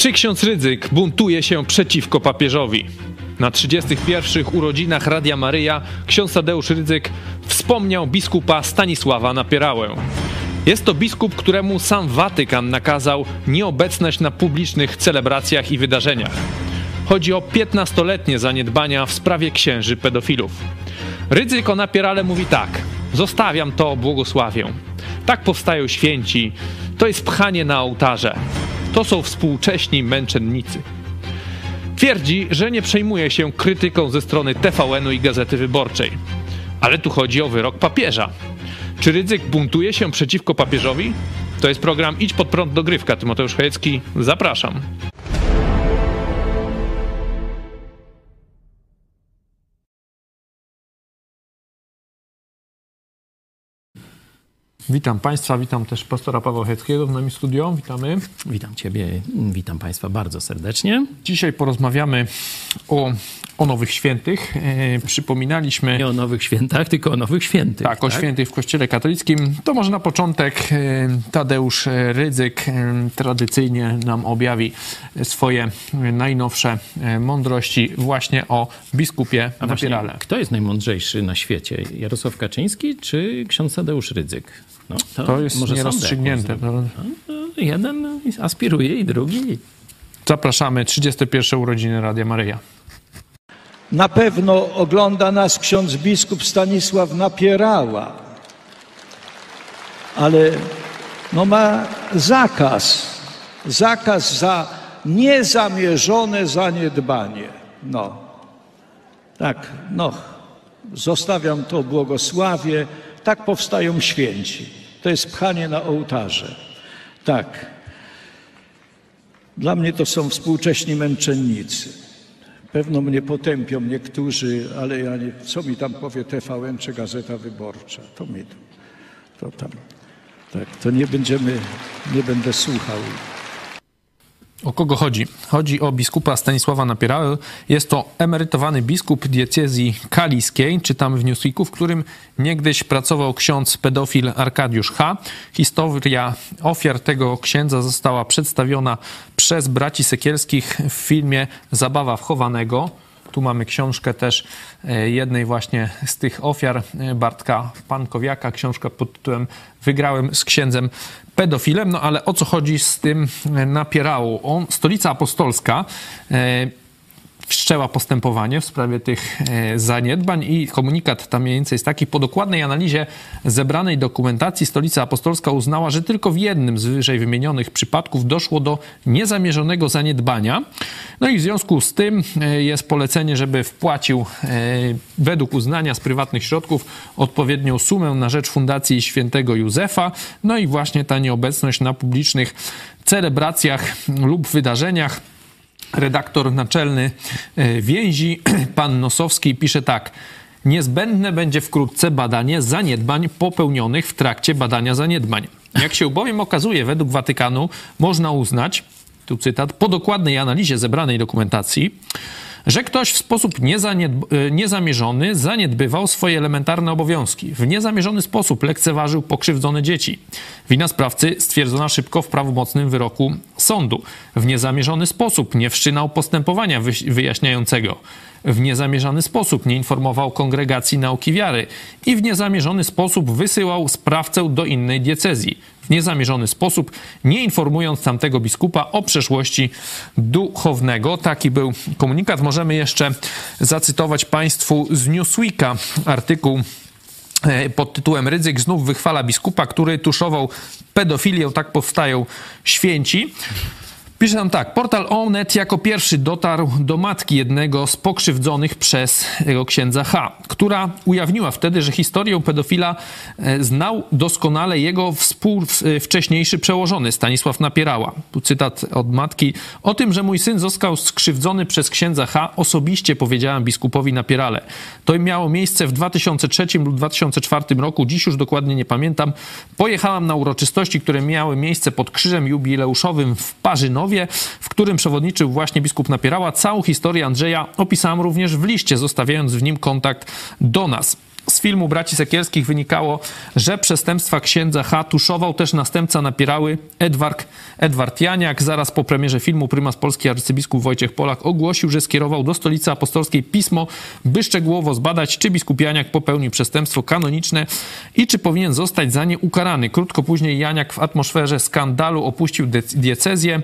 Czy ksiądz Rydzyk buntuje się przeciwko papieżowi? Na 31. urodzinach Radia Maryja ksiądz Tadeusz Rydzyk wspomniał biskupa Stanisława Napierałę. Jest to biskup, któremu sam Watykan nakazał nieobecność na publicznych celebracjach i wydarzeniach. Chodzi o 15-letnie zaniedbania w sprawie księży pedofilów. Rydzyk o Napierale mówi tak: Zostawiam to, błogosławię. Tak powstają święci. To jest pchanie na ołtarze. To są współcześni męczennicy. Twierdzi, że nie przejmuje się krytyką ze strony TVN-u i Gazety Wyborczej. Ale tu chodzi o wyrok papieża. Czy Rydzyk buntuje się przeciwko papieżowi? To jest program Idź pod prąd dogrywka. Tymoteusz Chojecki, zapraszam. Witam Państwa, witam też pastora Pawła Checkiego w nami studio. Witamy. Witam Ciebie, witam Państwa bardzo serdecznie. Dzisiaj porozmawiamy o, o Nowych Świętych. E, przypominaliśmy... Nie o Nowych Świętach, tylko o Nowych Świętych. Tak, o świętych w Kościele Katolickim. To może na początek e, Tadeusz Rydzyk e, tradycyjnie nam objawi swoje najnowsze e, mądrości właśnie o biskupie A Napierale. kto jest najmądrzejszy na świecie? Jarosław Kaczyński czy ksiądz Tadeusz Rydzyk? No, To jest może nierozstrzygnięte. No, to jeden aspiruje i drugi. Zapraszamy, 31 urodziny Radia Maryja. Na pewno ogląda nas ksiądz biskup Stanisław Napierała, ale no ma zakaz, zakaz za niezamierzone zaniedbanie. No, tak, no, zostawiam to błogosławie, tak powstają święci. To jest pchanie na ołtarze. Tak. Dla mnie to są współcześni męczennicy. Pewno mnie potępią niektórzy, ale ja nie, co mi tam powie TVN czy Gazeta Wyborcza, to mi to, to tam, tak, to nie będziemy, nie będę słuchał. O kogo chodzi? Chodzi o biskupa Stanisława Napierałę. Jest to emerytowany biskup diecezji kaliskiej. Czytamy w Newsweeku, w którym niegdyś pracował ksiądz pedofil Arkadiusz H. Historia ofiar tego księdza została przedstawiona przez braci Sekielskich w filmie Zabawa wchowanego. Tu mamy książkę też e, jednej właśnie z tych ofiar e, Bartka Pankowiaka. Książka pod tytułem Wygrałem z księdzem pedofilem. No ale o co chodzi z tym e, napierało? On, Stolica Apostolska wszczęła postępowanie w sprawie tych e, zaniedbań i komunikat tam mniej więcej jest taki. Po dokładnej analizie zebranej dokumentacji Stolica Apostolska uznała, że tylko w jednym z wyżej wymienionych przypadków doszło do niezamierzonego zaniedbania. No i w związku z tym e, jest polecenie, żeby wpłacił e, według uznania z prywatnych środków odpowiednią sumę na rzecz Fundacji Świętego Józefa. No i właśnie ta nieobecność na publicznych celebracjach lub wydarzeniach redaktor naczelny e, więzi, pan Nosowski, pisze tak. Niezbędne będzie wkrótce badanie zaniedbań popełnionych w trakcie badania zaniedbań. Jak się bowiem okazuje, według Watykanu można uznać, tu cytat, po dokładnej analizie zebranej dokumentacji, że ktoś w sposób niezaniedb- e, niezamierzony zaniedbywał swoje elementarne obowiązki. W niezamierzony sposób lekceważył pokrzywdzone dzieci. Wina sprawcy stwierdzona szybko w prawomocnym wyroku sądu. W niezamierzony sposób nie wszczynał postępowania wy- wyjaśniającego. W niezamierzony sposób nie informował kongregacji nauki wiary i w niezamierzony sposób wysyłał sprawcę do innej diecezji. W niezamierzony sposób, nie informując tamtego biskupa o przeszłości duchownego. Taki był komunikat. Możemy jeszcze zacytować Państwu z Newsweeka artykuł pod tytułem Rydzyk znów wychwala biskupa, który tuszował pedofilię, tak powstają święci. Pisze tam tak. Portal Onet jako pierwszy dotarł do matki jednego z pokrzywdzonych przez jego księdza H., która ujawniła wtedy, że historię pedofila e, znał doskonale jego współ, e, przełożony Stanisław Napierała. Tu cytat od matki. O tym, że mój syn został skrzywdzony przez księdza H., osobiście powiedziałem biskupowi Napierale. To miało miejsce w 2003 lub 2004 roku, dziś już dokładnie nie pamiętam. Pojechałam na uroczystości, które miały miejsce pod krzyżem jubileuszowym w Parzynowie, w którym przewodniczył właśnie biskup Napierała. Całą historię Andrzeja opisałam również w liście, zostawiając w nim kontakt do nas. Z filmu Braci Sekielskich wynikało, że przestępstwa księdza H. tuszował też następca napierały Edward, Edward Janiak. Zaraz po premierze filmu prymas polski arcybiskup Wojciech Polak ogłosił, że skierował do stolicy apostolskiej pismo, by szczegółowo zbadać, czy biskup Janiak popełnił przestępstwo kanoniczne i czy powinien zostać za nie ukarany. Krótko później Janiak w atmosferze skandalu opuścił diecezję.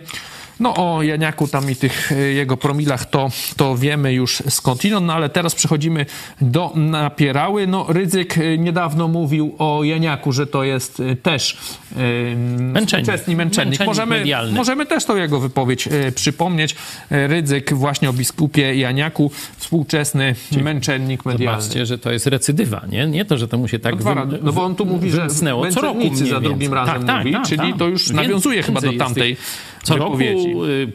No o Janiaku tam i tych e, jego promilach to, to wiemy już skądinąd, no ale teraz przechodzimy do Napierały. No Rydzyk e, niedawno mówił o Janiaku, że to jest e, też męczennik. męczennik. męczennik. Możemy, możemy też tą jego wypowiedź przypomnieć. Rydzyk właśnie o biskupie Janiaku, współczesny Czyli męczennik medialny. Zobaczcie, że to jest recydywa, nie? Nie to, że to mu się tak no, wy... no bo on tu mówi, że co roku za drugim razem tak, mówi, tak, czyli tak, to już nawiązuje chyba do tamtej co roku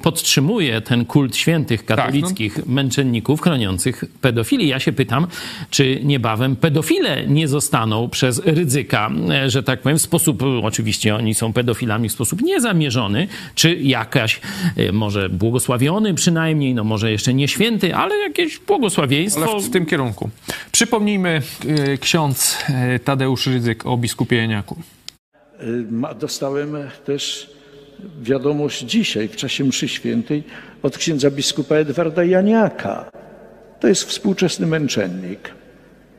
podtrzymuje ten kult świętych katolickich tak, no. męczenników chroniących pedofili. Ja się pytam, czy niebawem pedofile nie zostaną przez ryzyka, e, że tak powiem, w sposób, oczywiście oni są pedofilami w sposób niezamierzony, czy jakaś, e, może błogosławiony przynajmniej, no może jeszcze nie święty, ale jakieś błogosławieństwo. Ale w, w tym kierunku. Przypomnijmy e, ksiądz Tadeusz Rydzyk o biskupie Janiaku. Dostałem też wiadomość dzisiaj w czasie mszy świętej od księdza biskupa Edwarda Janiaka. To jest współczesny męczennik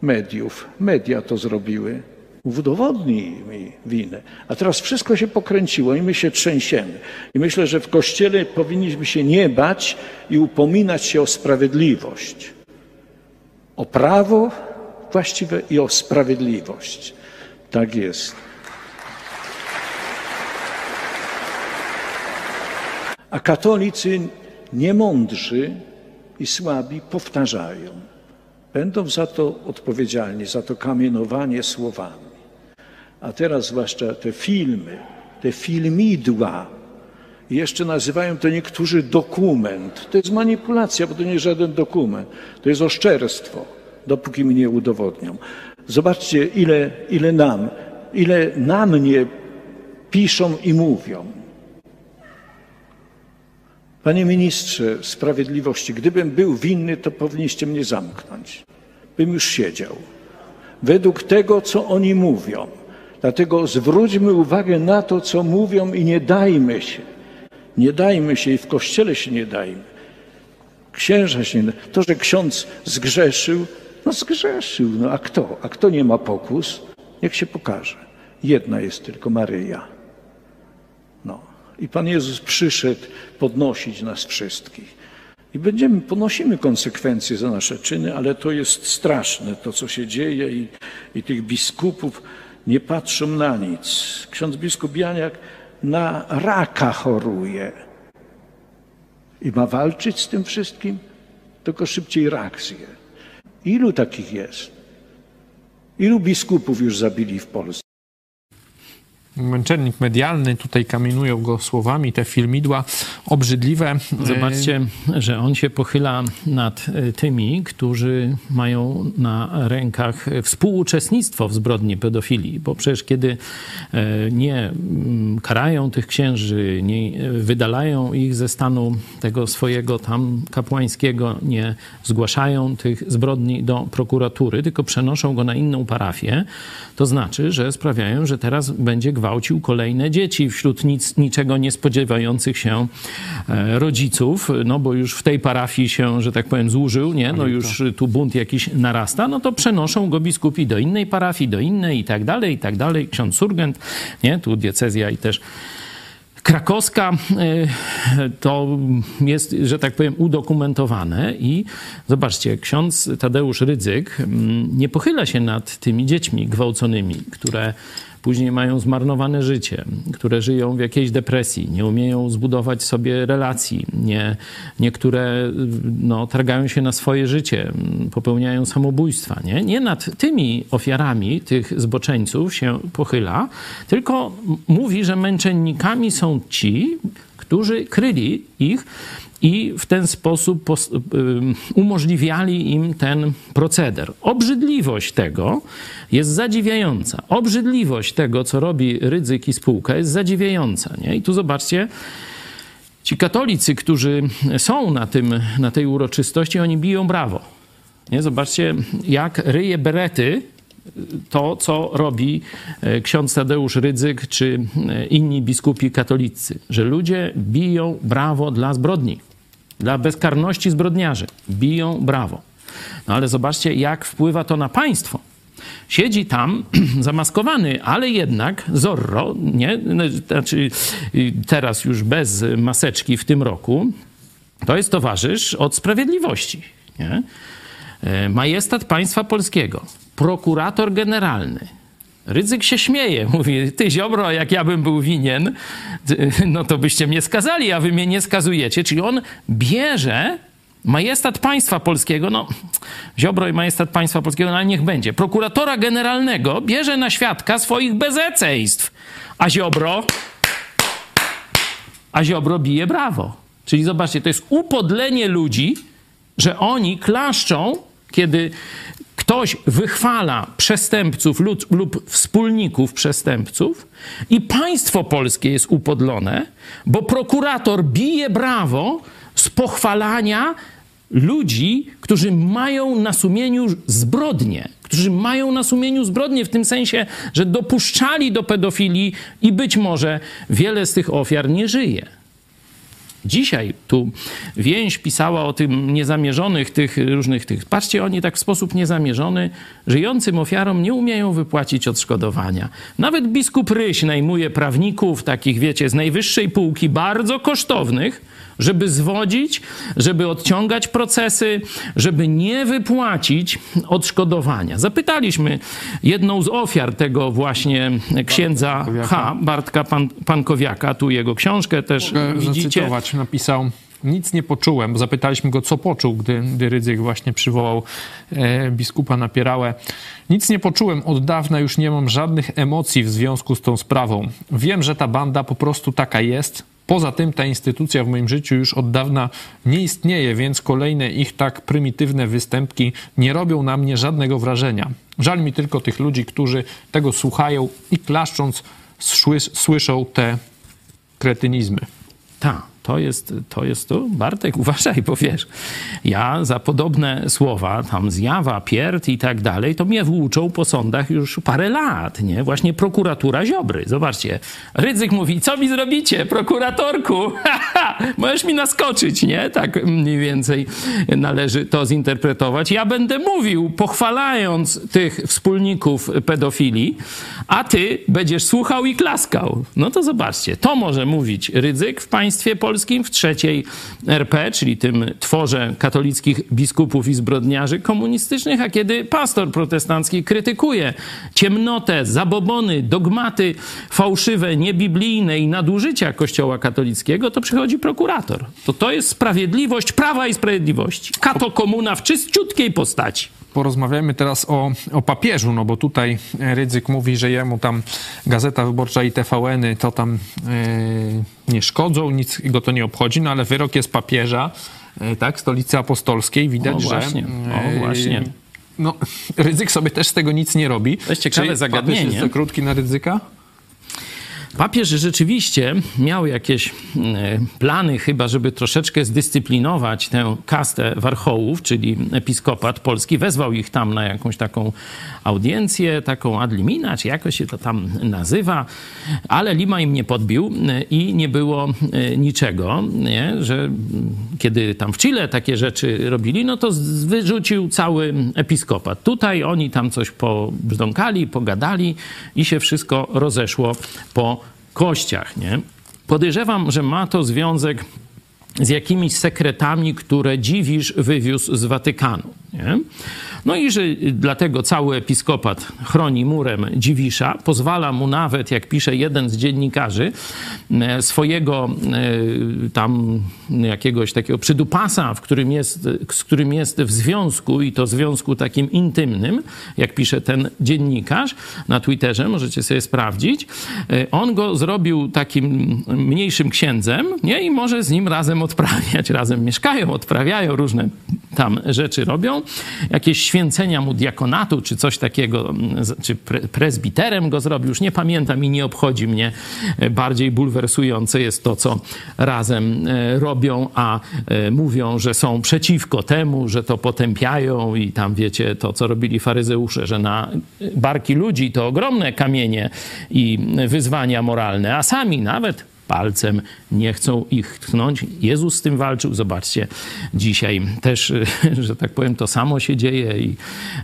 mediów. Media to zrobiły. Udowodnij mi winę. A teraz wszystko się pokręciło i my się trzęsiemy. I myślę, że w Kościele powinniśmy się nie bać i upominać się o sprawiedliwość. O prawo właściwe i o sprawiedliwość. Tak jest. A katolicy niemądrzy i słabi powtarzają. Będą za to odpowiedzialni, za to kamienowanie słowami. A teraz zwłaszcza te filmy, te filmidła, jeszcze nazywają to niektórzy dokument. To jest manipulacja, bo to nie jest żaden dokument. To jest oszczerstwo, dopóki mi nie udowodnią. Zobaczcie, ile, ile nam, ile na mnie piszą i mówią. Panie ministrze sprawiedliwości, gdybym był winny, to powinniście mnie zamknąć. Bym już siedział. Według tego, co oni mówią. Dlatego zwróćmy uwagę na to, co mówią i nie dajmy się. Nie dajmy się i w kościele się nie dajmy. Księża się nie To, że ksiądz zgrzeszył, no zgrzeszył. No a kto? A kto nie ma pokus? Niech się pokaże. Jedna jest tylko Maryja. I Pan Jezus przyszedł podnosić nas wszystkich. I będziemy, ponosimy konsekwencje za nasze czyny, ale to jest straszne, to co się dzieje i, i tych biskupów nie patrzą na nic. Ksiądz biskup Janiak na raka choruje i ma walczyć z tym wszystkim, tylko szybciej rak zje. Ilu takich jest? Ilu biskupów już zabili w Polsce? Męczennik medialny, tutaj kamienują go słowami, te filmidła obrzydliwe. Zobaczcie, że on się pochyla nad e, tymi, którzy mają na rękach współuczestnictwo w zbrodni pedofilii, bo przecież kiedy e, nie mm, karają tych księży, nie wydalają ich ze stanu tego swojego tam kapłańskiego, nie zgłaszają tych zbrodni do prokuratury, tylko przenoszą go na inną parafię, to znaczy, że sprawiają, że teraz będzie gwałcił kolejne dzieci wśród nic, niczego nie spodziewających się e, rodziców, no bo już w tej parafii się, że tak powiem, złużył, nie? No już tu bunt jakiś narasta, no to przenoszą go biskupi do innej parafii, do innej i tak dalej, i tak dalej. Ksiądz Surgent, nie? Tu diecezja i też krakowska e, to jest, że tak powiem, udokumentowane i zobaczcie, ksiądz Tadeusz Rydzyk mm, nie pochyla się nad tymi dziećmi gwałconymi, które później mają zmarnowane życie, które żyją w jakiejś depresji, nie umieją zbudować sobie relacji, nie, niektóre no, targają się na swoje życie, popełniają samobójstwa. Nie? nie nad tymi ofiarami tych zboczeńców się pochyla, tylko mówi, że męczennikami są ci, którzy kryli ich i w ten sposób umożliwiali im ten proceder. Obrzydliwość tego jest zadziwiająca. Obrzydliwość tego, co robi Rydzyk i spółka, jest zadziwiająca. Nie? I tu zobaczcie, ci katolicy, którzy są na, tym, na tej uroczystości, oni biją brawo. Nie? Zobaczcie, jak ryje berety to, co robi e, ksiądz Tadeusz Rydzyk czy e, inni biskupi katolicy, że ludzie biją brawo dla zbrodni, dla bezkarności zbrodniarzy. Biją brawo. No ale zobaczcie, jak wpływa to na państwo. Siedzi tam zamaskowany, ale jednak Zorro, nie? Znaczy, teraz już bez maseczki w tym roku, to jest towarzysz od sprawiedliwości. Nie? E, majestat państwa polskiego, prokurator generalny. Rydzyk się śmieje, mówi, ty Ziobro, jak ja bym był winien, no to byście mnie skazali, a wy mnie nie skazujecie. Czyli on bierze majestat państwa polskiego, no Ziobro i majestat państwa polskiego, no ale niech będzie. Prokuratora generalnego bierze na świadka swoich bezeceństw, a Ziobro, a Ziobro bije brawo. Czyli zobaczcie, to jest upodlenie ludzi, że oni klaszczą, kiedy ktoś wychwala przestępców lub, lub, wspólników przestępców i państwo polskie jest upodlone, bo prokurator bije brawo z pochwalania ludzi, którzy mają na sumieniu zbrodnie, którzy mają na sumieniu zbrodnie w tym sensie, że dopuszczali do pedofilii i być może wiele z tych ofiar nie żyje. Dzisiaj tu więź pisała o tym niezamierzonych, tych różnych tych. Patrzcie, oni tak w sposób niezamierzony żyjącym ofiarom nie umieją wypłacić odszkodowania. Nawet biskup Ryś najmuje prawników, takich wiecie, z najwyższej półki, bardzo kosztownych, żeby zwodzić, żeby odciągać procesy, żeby nie wypłacić odszkodowania. Zapytaliśmy jedną z ofiar tego właśnie księdza H. Bartka Pan, Pankowiaka, tu jego książkę też Mogę widzicie. Zacytować. Napisał, nic nie poczułem, bo zapytaliśmy go, co poczuł, gdy, gdy Rydzyk właśnie przywołał e, biskupa Napierałę. Nic nie poczułem, od dawna już nie mam żadnych emocji w związku z tą sprawą. Wiem, że ta banda po prostu taka jest, Poza tym ta instytucja w moim życiu już od dawna nie istnieje, więc kolejne ich tak prymitywne występki nie robią na mnie żadnego wrażenia. Żal mi tylko tych ludzi, którzy tego słuchają i klaszcząc słyszą te kretynizmy. Tak. To jest, to jest to. Bartek, uważaj, bo wiesz, ja za podobne słowa, tam zjawa, pierd i tak dalej, to mnie włóczą po sądach już parę lat, nie? Właśnie prokuratura Ziobry. Zobaczcie, Rydzyk mówi, co mi zrobicie, prokuratorku? Możesz mi naskoczyć, nie? Tak mniej więcej należy to zinterpretować. Ja będę mówił, pochwalając tych wspólników pedofilii, a ty będziesz słuchał i klaskał. No to zobaczcie, to może mówić Rydzyk w państwie polskim, polskim, w trzeciej RP, czyli tym tworze katolickich biskupów i zbrodniarzy komunistycznych, a kiedy pastor protestancki krytykuje ciemnotę, zabobony, dogmaty fałszywe, niebiblijne i nadużycia Kościoła katolickiego, to przychodzi prokurator. To to jest sprawiedliwość prawa i sprawiedliwości. Kato komuna w czyściutkiej postaci porozmawiajmy teraz o, o papieżu, no bo tutaj Rydzyk mówi, że jemu tam Gazeta Wyborcza i TVN-y to tam yy, nie szkodzą, nic go to nie obchodzi, no ale wyrok jest papieża, yy, tak, stolicy apostolskiej, widać, o, właśnie. że... O, właśnie. No, Rydzyk sobie też z tego nic nie robi. To jest ciekawe Czy zagadnienie. Papież jest za krótki na Rydzyka? Papież rzeczywiście miał jakieś e, plany, chyba, żeby troszeczkę zdyscyplinować tę kastę warchołów, czyli episkopat polski. Wezwał ich tam na jakąś taką audiencję, taką ad limina, czy jakoś się to tam nazywa, ale Lima im nie podbił e, i nie było e, niczego, nie? że kiedy tam w Chile takie rzeczy robili, no to wyrzucił cały episkopat. Tutaj oni tam coś pobrzdąkali, pogadali i się wszystko rozeszło po kościach, nie? Podejrzewam, że ma to związek z jakimiś sekretami, które dziwisz wywiózł z Watykanu. Nie? No i że dlatego cały episkopat chroni murem Dziwisza, pozwala mu nawet, jak pisze jeden z dziennikarzy, e, swojego e, tam jakiegoś takiego przydupasa, w którym jest, z którym jest w związku i to związku takim intymnym, jak pisze ten dziennikarz na Twitterze, możecie sobie sprawdzić. E, on go zrobił takim mniejszym księdzem nie? i może z nim razem odprawiać, razem mieszkają, odprawiają różne tam rzeczy robią. Jakieś święcenia mu diakonatu, czy coś takiego, mm, czy pre prezbiterem go zrobił, już nie pamiętam i nie obchodzi mnie. Bardziej bulwersujące jest to, co razem robią, a mówią, że są przeciwko temu, że to potępiają i tam wiecie to, co robili faryzeusze, że na barki ludzi to ogromne kamienie i wyzwania moralne, a sami nawet palcem nie chcą ich tknąć. Jezus z tym walczył. Zobaczcie, dzisiaj też, że tak powiem, to samo się dzieje i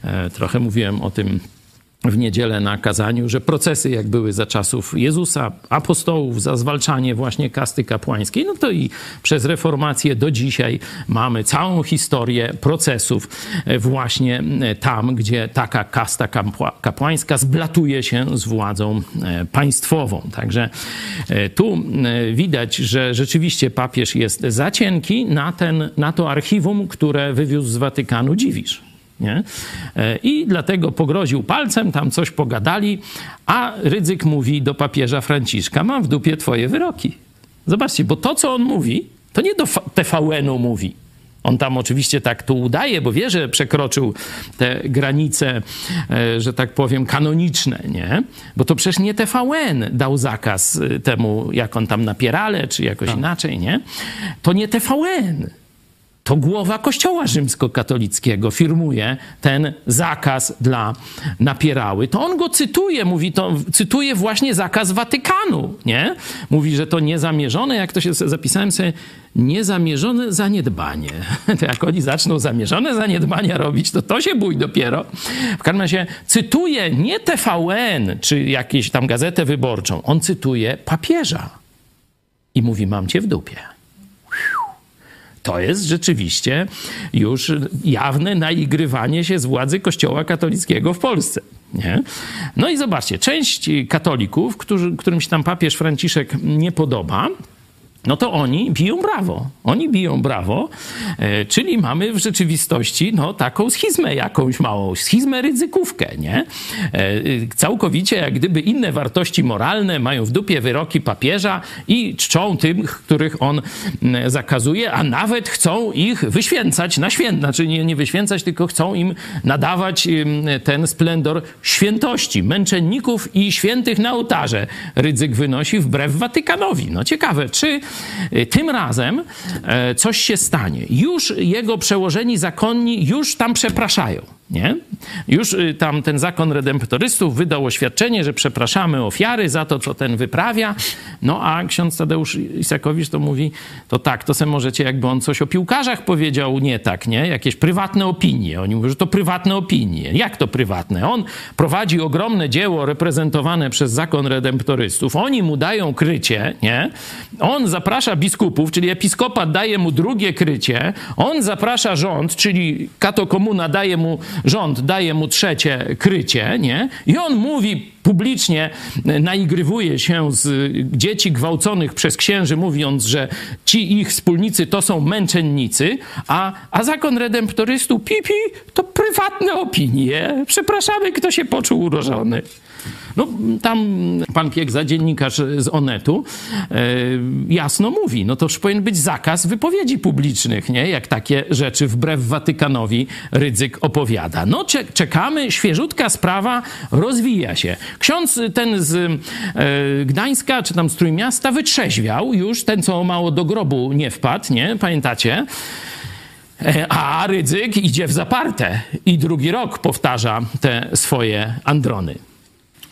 e, trochę mówiłem o tym w niedzielę na kazaniu, że procesy jak były za czasów Jezusa, apostołów, za zwalczanie właśnie kasty kapłańskiej, no to i przez reformację do dzisiaj mamy całą historię procesów e, właśnie e, tam, gdzie taka kasta kapłańska zblatuje się z władzą e, państwową. Także tu widać, że rzeczywiście papież jest za cienki na, ten, na to archiwum, które wywiózł z Watykanu Dziwisz. Nie? E, I dlatego pogroził palcem, tam coś pogadali, a Rydzyk mówi do papieża Franciszka: Mam w dupie twoje wyroki. Zobaczcie, bo to, co on mówi, to nie do TVN-u mówi. On tam oczywiście tak tu udaje, bo wie, że przekroczył te granice, e, że tak powiem, kanoniczne, nie? Bo to przecież nie TVN dał zakaz e, temu, jak on tam napierale, czy jakoś tak. inaczej, nie? To nie TVN to głowa Kościoła rzymskokatolickiego firmuje ten zakaz dla napierały. To on go cytuje, mówi to, cytuje właśnie zakaz Watykanu, nie? Mówi, że to niezamierzone, jak to się zapisałem sobie, niezamierzone zaniedbanie. To jak oni zaczną zamierzone zaniedbania robić, to to się bój dopiero. W każdym razie cytuje nie TVN, czy jakąś tam gazetę wyborczą, on cytuje papieża i mówi, mam cię w dupie to jest rzeczywiście już jawne naigrywanie się z władzy Kościoła katolickiego w Polsce. Nie? No i zobaczcie, część katolików, którzy, którym się tam papież Franciszek nie podoba, no to oni biją brawo. Oni biją brawo, e, czyli mamy w rzeczywistości no, taką schizmę jakąś małą, schizmę ryzykówkę, nie? E, całkowicie jak gdyby inne wartości moralne mają w dupie wyroki papieża i czczą tych, których on zakazuje, a nawet chcą ich wyświęcać na święt, znaczy nie, nie wyświęcać, tylko chcą im nadawać ten splendor świętości, męczenników i świętych na ołtarze. Rydzyk wynosi wbrew Watykanowi. No ciekawe, czy tym razem e, coś się stanie. Już jego przełożeni zakonni już tam przepraszają. Nie? Już y, tam ten zakon redemptorystów wydał oświadczenie, że przepraszamy ofiary za to, co ten wyprawia. No a ksiądz Tadeusz Isakowicz to mówi, to tak, to se możecie, jakby on coś o piłkarzach powiedział, nie tak, nie? Jakieś prywatne opinie. Oni mówią, że to prywatne opinie. Jak to prywatne? On prowadzi ogromne dzieło reprezentowane przez zakon redemptorystów. Oni mu dają krycie, nie? On zaprasza biskupów, czyli episkopat daje mu drugie krycie. On zaprasza rząd, czyli katokomuna daje mu rząd daje mu trzecie krycie, nie? I on mówi publicznie, naigrywuje się z dzieci gwałconych przez księży, mówiąc, że ci ich wspólnicy to są męczennicy, a, a zakon redemptorystów, pipi, to prywatne opinie. Przepraszamy, kto się poczuł urożony. No, tam pan Piekza, dziennikarz z Onetu, e, jasno mówi, no to już powinien być zakaz wypowiedzi publicznych, nie? Jak takie rzeczy wbrew Watykanowi Rydzyk opowiada. No, czekamy, świeżutka sprawa rozwija się. Ksiądz ten z e, Gdańska, czy tam z Trójmiasta wytrzeźwiał już, ten co mało do grobu nie wpadł, nie? Pamiętacie? E, a Rydzyk idzie w zaparte i drugi rok powtarza te swoje androny.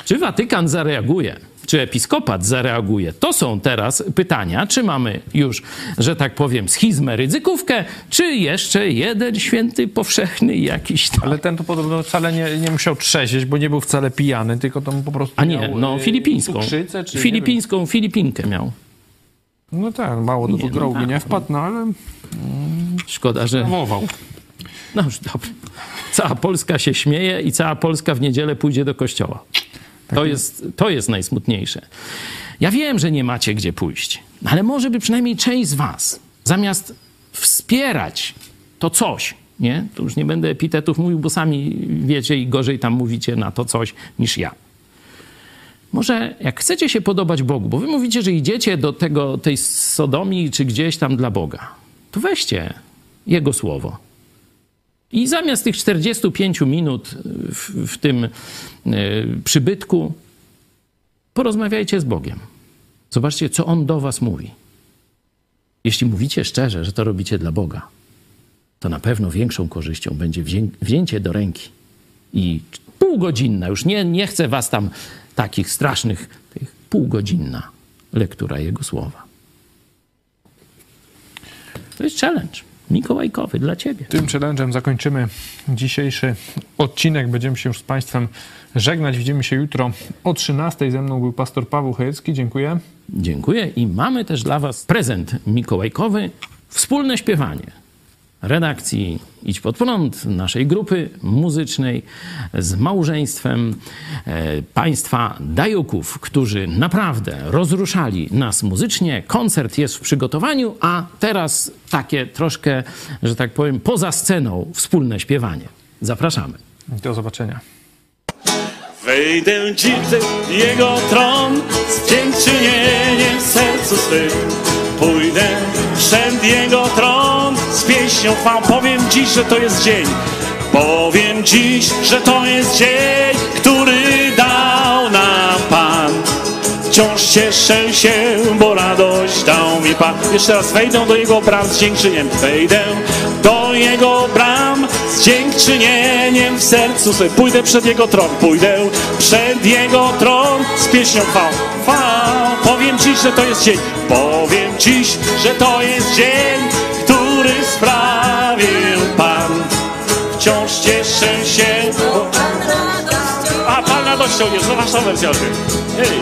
Czy Watykan zareaguje? Czy episkopat zareaguje? To są teraz pytania, czy mamy już, że tak powiem, schizmę, ryzykówkę, czy jeszcze jeden święty powszechny jakiś tam. Ale ten to podobno wcale nie, nie musiał trzeźwieć, bo nie był wcale pijany, tylko tam po prostu A nie, miał, no y, filipińską. Filipińską, Filipinkę miał. No tak, mało do tego nie, nie wpadł, no ale... Szkoda, że... No już dobrze. Cała Polska się śmieje i cała Polska w niedzielę pójdzie do kościoła. To jest, to jest najsmutniejsze. Ja wiem, że nie macie gdzie pójść, ale może by przynajmniej część z was, zamiast wspierać to coś, nie? To już nie będę epitetów mówił, bo sami wiecie i gorzej tam mówicie na to coś niż ja. Może jak chcecie się podobać Bogu, bo wy mówicie, że idziecie do tego, tej Sodomii czy gdzieś tam dla Boga, to weźcie Jego słowo I zamiast tych 45 minut w, w tym y, przybytku, porozmawiajcie z Bogiem. Zobaczcie, co On do Was mówi. Jeśli mówicie szczerze, że to robicie dla Boga, to na pewno większą korzyścią będzie wzięcie do ręki i półgodzinna, już nie, nie chcę Was tam takich strasznych, tych półgodzinna lektura Jego słowa. To jest challenge. Mikołajkowy dla Ciebie. Tym challenge'em zakończymy dzisiejszy odcinek. Będziemy się już z Państwem żegnać. Widzimy się jutro o 13. Ze mną był pastor Paweł Chojecki. Dziękuję. Dziękuję i mamy też dla Was prezent mikołajkowy. Wspólne śpiewanie redakcji Idź Pod Prąd, naszej grupy muzycznej z małżeństwem e, państwa Dajuków, którzy naprawdę rozruszali nas muzycznie. Koncert jest w przygotowaniu, a teraz takie troszkę, że tak powiem, poza sceną wspólne śpiewanie. Zapraszamy. Do zobaczenia. Wejdę w jego tron z dziękczynieniem w sercu swym. Pójdę przed jego tron z pieśnią chwał. Powiem dziś, że to jest dzień. Powiem dziś, że to jest dzień, który dał nam Pan. Wciąż cieszę się, bo radość dał mi Pan. Jeszcze raz wejdę do Jego bram z dziękczynieniem. Wejdę do Jego bram z dziękczynieniem w sercu. Sobie pójdę przed Jego tron, pójdę przed Jego tron z pieśnią chwał. Chwał, powiem Ci, że to jest dzień. Powiem Dziś, że to jest dzień, który sprawił Pan. Wciąż cieszę się, bo... A, Pan radością jest, no wasza wersja. Hej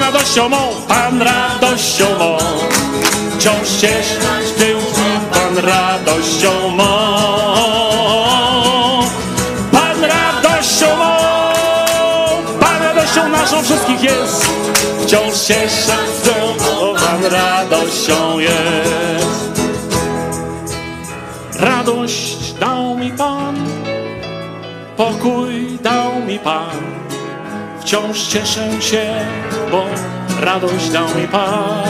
radością mą, Pan radością mą. Wciąż cieszę się, Pan radością mą. Pan radością Pan radością naszą wszystkich jest. Wciąż się, Pan radością jest. Radość dał mi Pan, pokój dał mi Pan wciąż cieszę się, bo radość dał mi Pan.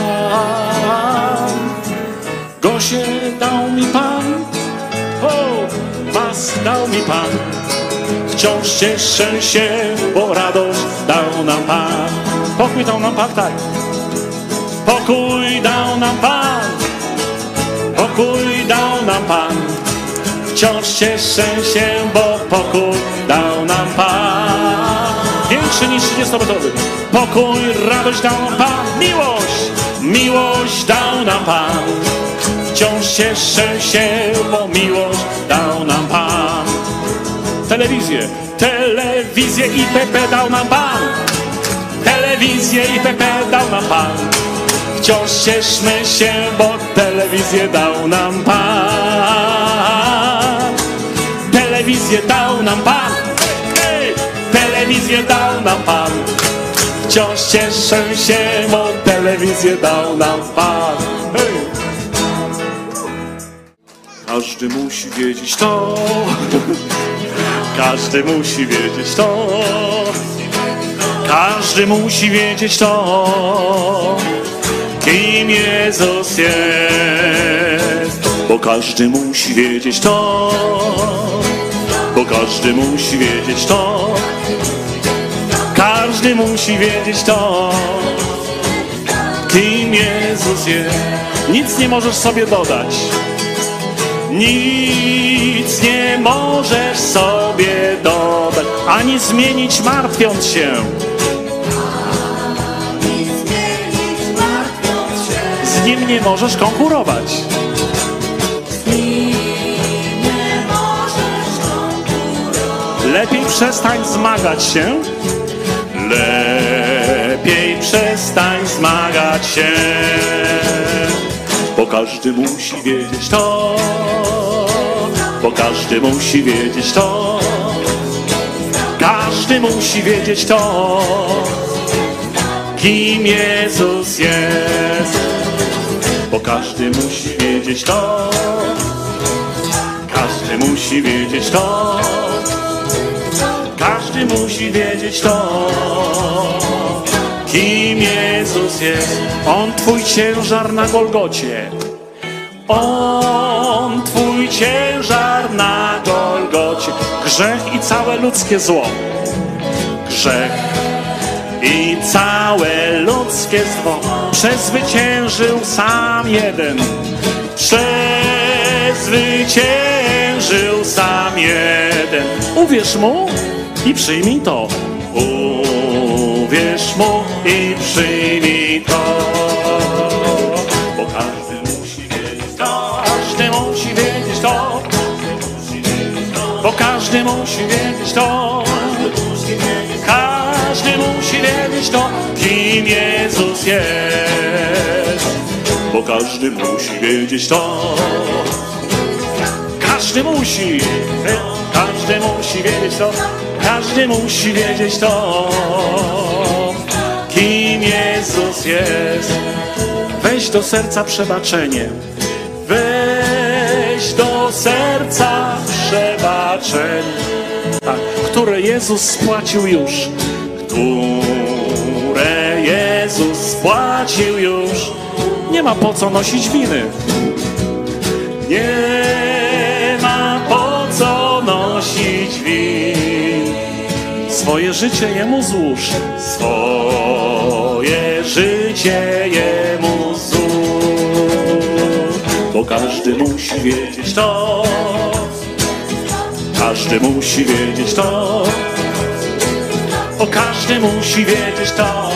Gosie dał mi Pan, o, was dał mi Pan. Wciąż cieszę się, bo radość dał nam Pan. Pokój dał nam Pan, tak. Pokój dał nam Pan. Pokój dał nam Pan. Wciąż cieszę się, bo pokój dał nam Pan większy niż 30-metrowy. Pokój, radość dał nam Pan, miłość, miłość dał nam Pan. Wciąż cieszę się, bo miłość dał nam Pan. Telewizję, telewizję i PP dał nam Pan. Telewizję i PP dał nam Pan. Wciąż cieszmy się, bo telewizję dał nam Pan. Telewizję dał nam Pan telewizję dał nam Pan. Wciąż cieszę się, bo telewizję dał nam Pan. Każdy musi wiedzieć to, każdy musi wiedzieć to, każdy musi wiedzieć to, kim Jezus jest, bo każdy musi wiedzieć to, bo każdy musi wiedzieć to, każdy musi wiedzieć to, kim Jezus jest. Nic nie możesz sobie dodać. Nic nie możesz sobie dodać, ani zmienić martwiąc się. Nim nie możesz konkurować. Lepiej przestań zmagać się. Lepiej przestań zmagać się, bo każdy musi wiedzieć to, bo każdy musi wiedzieć to, każdy musi wiedzieć to, kim Jezus jest, bo każdy musi wiedzieć to, każdy musi wiedzieć to. Każdy musi wiedzieć to, kim Jezus jest. On Twój ciężar na Golgocie, On Twój ciężar na Golgocie. Grzech i całe ludzkie zło. Grzech i całe ludzkie zło przezwyciężył sam jeden. Przezwyciężył sam jeden. Uwierz mu i przyjmij to. Uwierz mu i przyjmij to. Bo każdy musi wiedzieć to. Każdy musi wiedzieć to. Bo każdy musi wiedzieć to. Kim Jezus jest. Bo każdy musi wiedzieć to. Każdy musi, każdy musi wiedzieć to. Każdy musi wiedzieć to, kim Jezus jest. Weź do serca przebaczenie. Weź do serca przebaczenie, tak, które Jezus spłacił już. Które Jezus spłacił już. Nie ma po co nosić winy. Nie ma po co nosić win. Swoje życie Jemu złóż. Swoje życie Jemu złóż. Bo każdy musi wiedzieć to. Każdy musi wiedzieć to. Bo każdy musi wiedzieć to.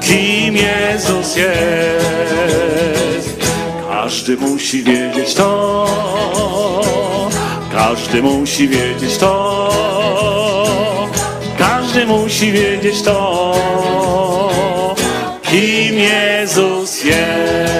Kim Jezus jest. Każdy musi wiedzieć to. Każdy musi wiedzieć to. Każdy musi wiedzieć to. Kim Jezus jest.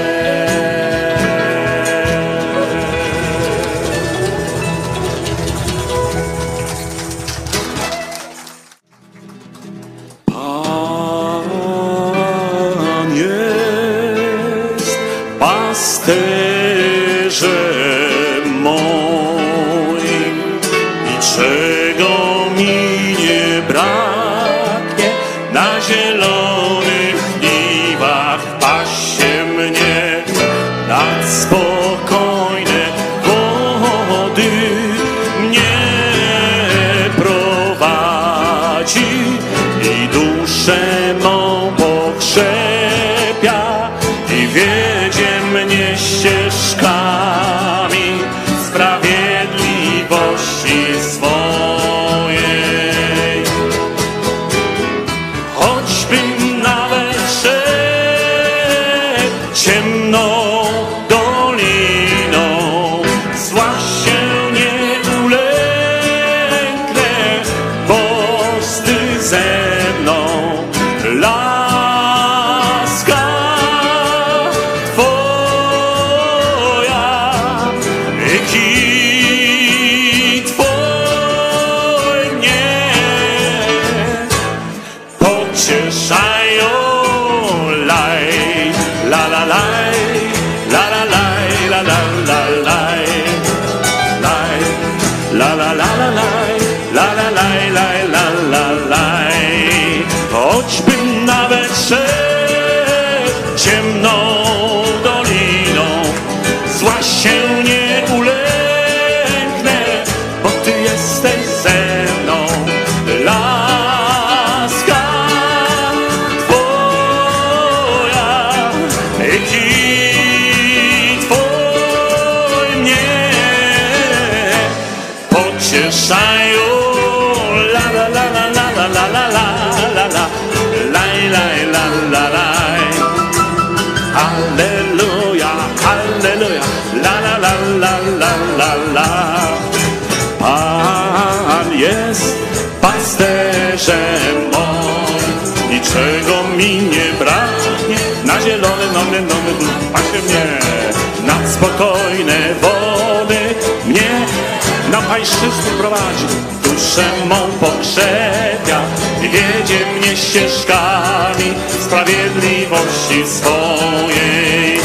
Pocieszają. La la la la la la la la la la la laj laj la la laj. Halleluja, halleluja, la la la la la la la. Pan jest pasterzem moim, niczego mi nie braknie. Na zielone nowy, nowy pasie mnie, nad spokojne wody mnie na pańszczyzny prowadzi. Duszę mą pokrzepia i wiedzie mnie ścieżkami sprawiedliwości swojej.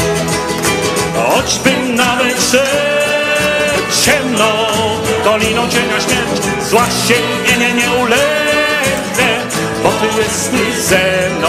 Choćbym nawet szedł ciemną doliną cienia śmierci, zła się nie, ulęknę, bo Ty jesteś ze mną.